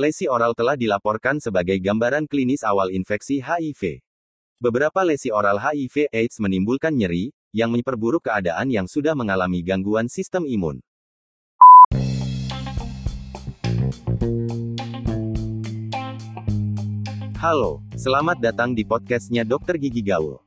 Lesi oral telah dilaporkan sebagai gambaran klinis awal infeksi HIV. Beberapa lesi oral HIV/AIDS menimbulkan nyeri, yang memperburuk keadaan yang sudah mengalami gangguan sistem imun. Halo, selamat datang di podcastnya Dokter Gigi Gaul.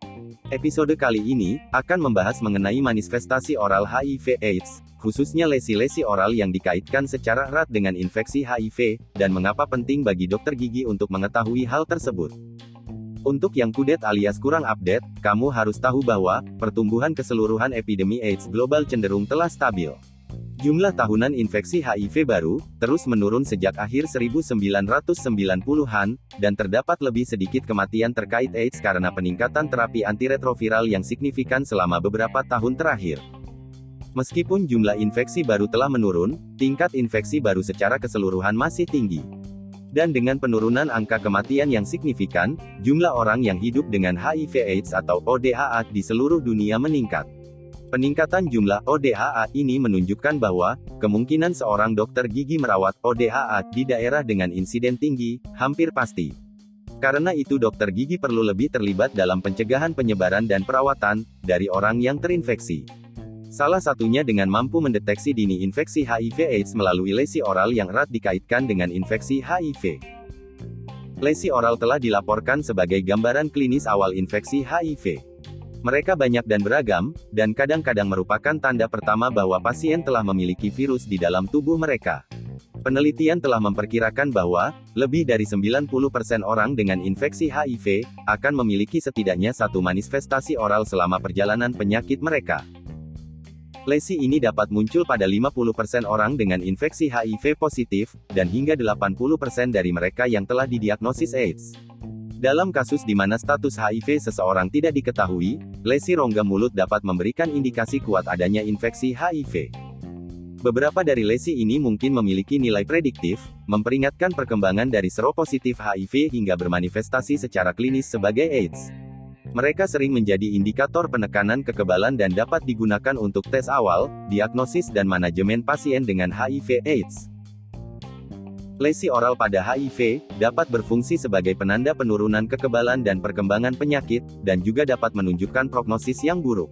Episode kali ini akan membahas mengenai manifestasi oral HIV/AIDS, khususnya lesi-lesi oral yang dikaitkan secara erat dengan infeksi HIV, dan mengapa penting bagi dokter gigi untuk mengetahui hal tersebut. Untuk yang kudet alias kurang update, kamu harus tahu bahwa pertumbuhan keseluruhan epidemi AIDS global cenderung telah stabil. Jumlah tahunan infeksi HIV baru terus menurun sejak akhir 1990-an, dan terdapat lebih sedikit kematian terkait AIDS karena peningkatan terapi antiretroviral yang signifikan selama beberapa tahun terakhir. Meskipun jumlah infeksi baru telah menurun, tingkat infeksi baru secara keseluruhan masih tinggi. Dan dengan penurunan angka kematian yang signifikan, jumlah orang yang hidup dengan HIV/AIDS atau ODHA di seluruh dunia meningkat. Peningkatan jumlah ODHA ini menunjukkan bahwa kemungkinan seorang dokter gigi merawat ODHA di daerah dengan insiden tinggi hampir pasti. Karena itu, dokter gigi perlu lebih terlibat dalam pencegahan penyebaran dan perawatan dari orang yang terinfeksi. Salah satunya dengan mampu mendeteksi dini infeksi HIV/AIDS melalui lesi oral yang erat dikaitkan dengan infeksi HIV. Lesi oral telah dilaporkan sebagai gambaran klinis awal infeksi HIV. Mereka banyak dan beragam, dan kadang-kadang merupakan tanda pertama bahwa pasien telah memiliki virus di dalam tubuh mereka. Penelitian telah memperkirakan bahwa, lebih dari 90% orang dengan infeksi HIV, akan memiliki setidaknya satu manifestasi oral selama perjalanan penyakit mereka. Lesi ini dapat muncul pada 50% orang dengan infeksi HIV positif, dan hingga 80% dari mereka yang telah didiagnosis AIDS. Dalam kasus di mana status HIV seseorang tidak diketahui, lesi rongga mulut dapat memberikan indikasi kuat adanya infeksi HIV. Beberapa dari lesi ini mungkin memiliki nilai prediktif, memperingatkan perkembangan dari seropositif HIV hingga bermanifestasi secara klinis sebagai AIDS. Mereka sering menjadi indikator penekanan kekebalan dan dapat digunakan untuk tes awal, diagnosis dan manajemen pasien dengan HIV/AIDS. Lesi oral pada HIV dapat berfungsi sebagai penanda penurunan kekebalan dan perkembangan penyakit, dan juga dapat menunjukkan prognosis yang buruk.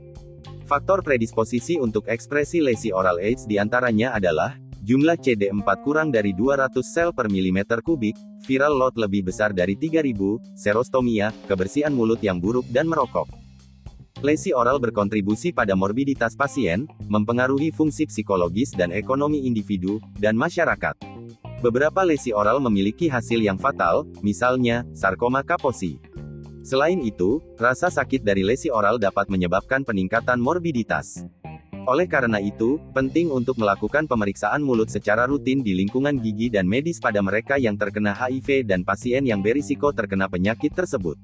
Faktor predisposisi untuk ekspresi lesi oral AIDS di antaranya adalah Jumlah CD4 kurang dari 200 sel per milimeter kubik, viral load lebih besar dari 3000, serostomia, kebersihan mulut yang buruk dan merokok. Lesi oral berkontribusi pada morbiditas pasien, mempengaruhi fungsi psikologis dan ekonomi individu dan masyarakat. Beberapa lesi oral memiliki hasil yang fatal, misalnya sarkoma kaposi. Selain itu, rasa sakit dari lesi oral dapat menyebabkan peningkatan morbiditas. Oleh karena itu, penting untuk melakukan pemeriksaan mulut secara rutin di lingkungan gigi dan medis pada mereka yang terkena HIV dan pasien yang berisiko terkena penyakit tersebut.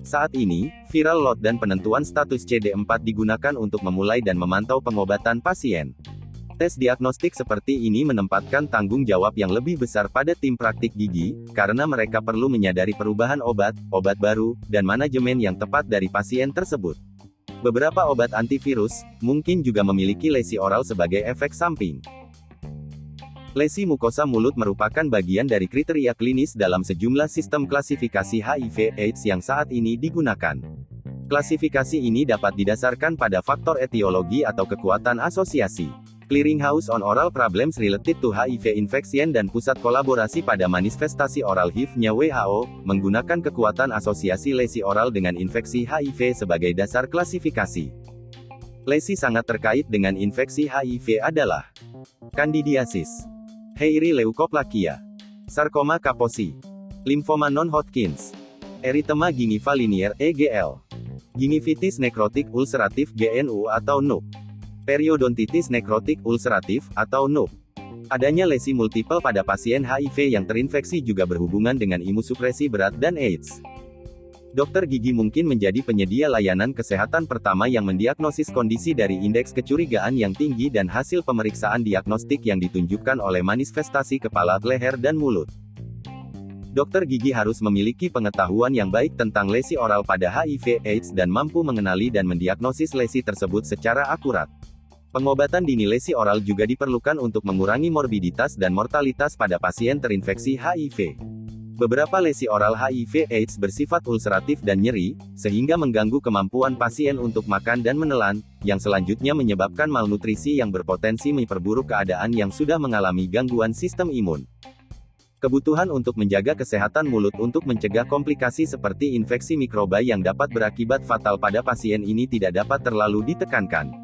Saat ini, viral load dan penentuan status CD4 digunakan untuk memulai dan memantau pengobatan pasien. Tes diagnostik seperti ini menempatkan tanggung jawab yang lebih besar pada tim praktik gigi, karena mereka perlu menyadari perubahan obat, obat baru, dan manajemen yang tepat dari pasien tersebut. Beberapa obat antivirus mungkin juga memiliki lesi oral sebagai efek samping. Lesi mukosa mulut merupakan bagian dari kriteria klinis dalam sejumlah sistem klasifikasi HIV/AIDS yang saat ini digunakan. Klasifikasi ini dapat didasarkan pada faktor etiologi atau kekuatan asosiasi. Clearinghouse on Oral Problems Related to HIV Infection dan Pusat Kolaborasi pada Manifestasi Oral HIV-nya WHO, menggunakan kekuatan asosiasi lesi oral dengan infeksi HIV sebagai dasar klasifikasi. Lesi sangat terkait dengan infeksi HIV adalah Candidiasis, Heiry leukoplakia, Sarkoma kaposi, Limfoma non-Hodgkins, Erythema gingiva linear EGL, Gingivitis nekrotik ulceratif GNU atau NUK. Periodontitis nekrotik ulceratif, atau NUP. Adanya lesi multiple pada pasien HIV yang terinfeksi juga berhubungan dengan imusupresi berat dan AIDS. Dokter gigi mungkin menjadi penyedia layanan kesehatan pertama yang mendiagnosis kondisi dari indeks kecurigaan yang tinggi dan hasil pemeriksaan diagnostik yang ditunjukkan oleh manifestasi kepala, leher dan mulut. Dokter gigi harus memiliki pengetahuan yang baik tentang lesi oral pada HIV/AIDS dan mampu mengenali dan mendiagnosis lesi tersebut secara akurat. Pengobatan dini lesi oral juga diperlukan untuk mengurangi morbiditas dan mortalitas pada pasien terinfeksi HIV. Beberapa lesi oral HIV/AIDS bersifat ulceratif dan nyeri, sehingga mengganggu kemampuan pasien untuk makan dan menelan, yang selanjutnya menyebabkan malnutrisi yang berpotensi memperburuk keadaan yang sudah mengalami gangguan sistem imun. Kebutuhan untuk menjaga kesehatan mulut untuk mencegah komplikasi seperti infeksi mikroba yang dapat berakibat fatal pada pasien ini tidak dapat terlalu ditekankan.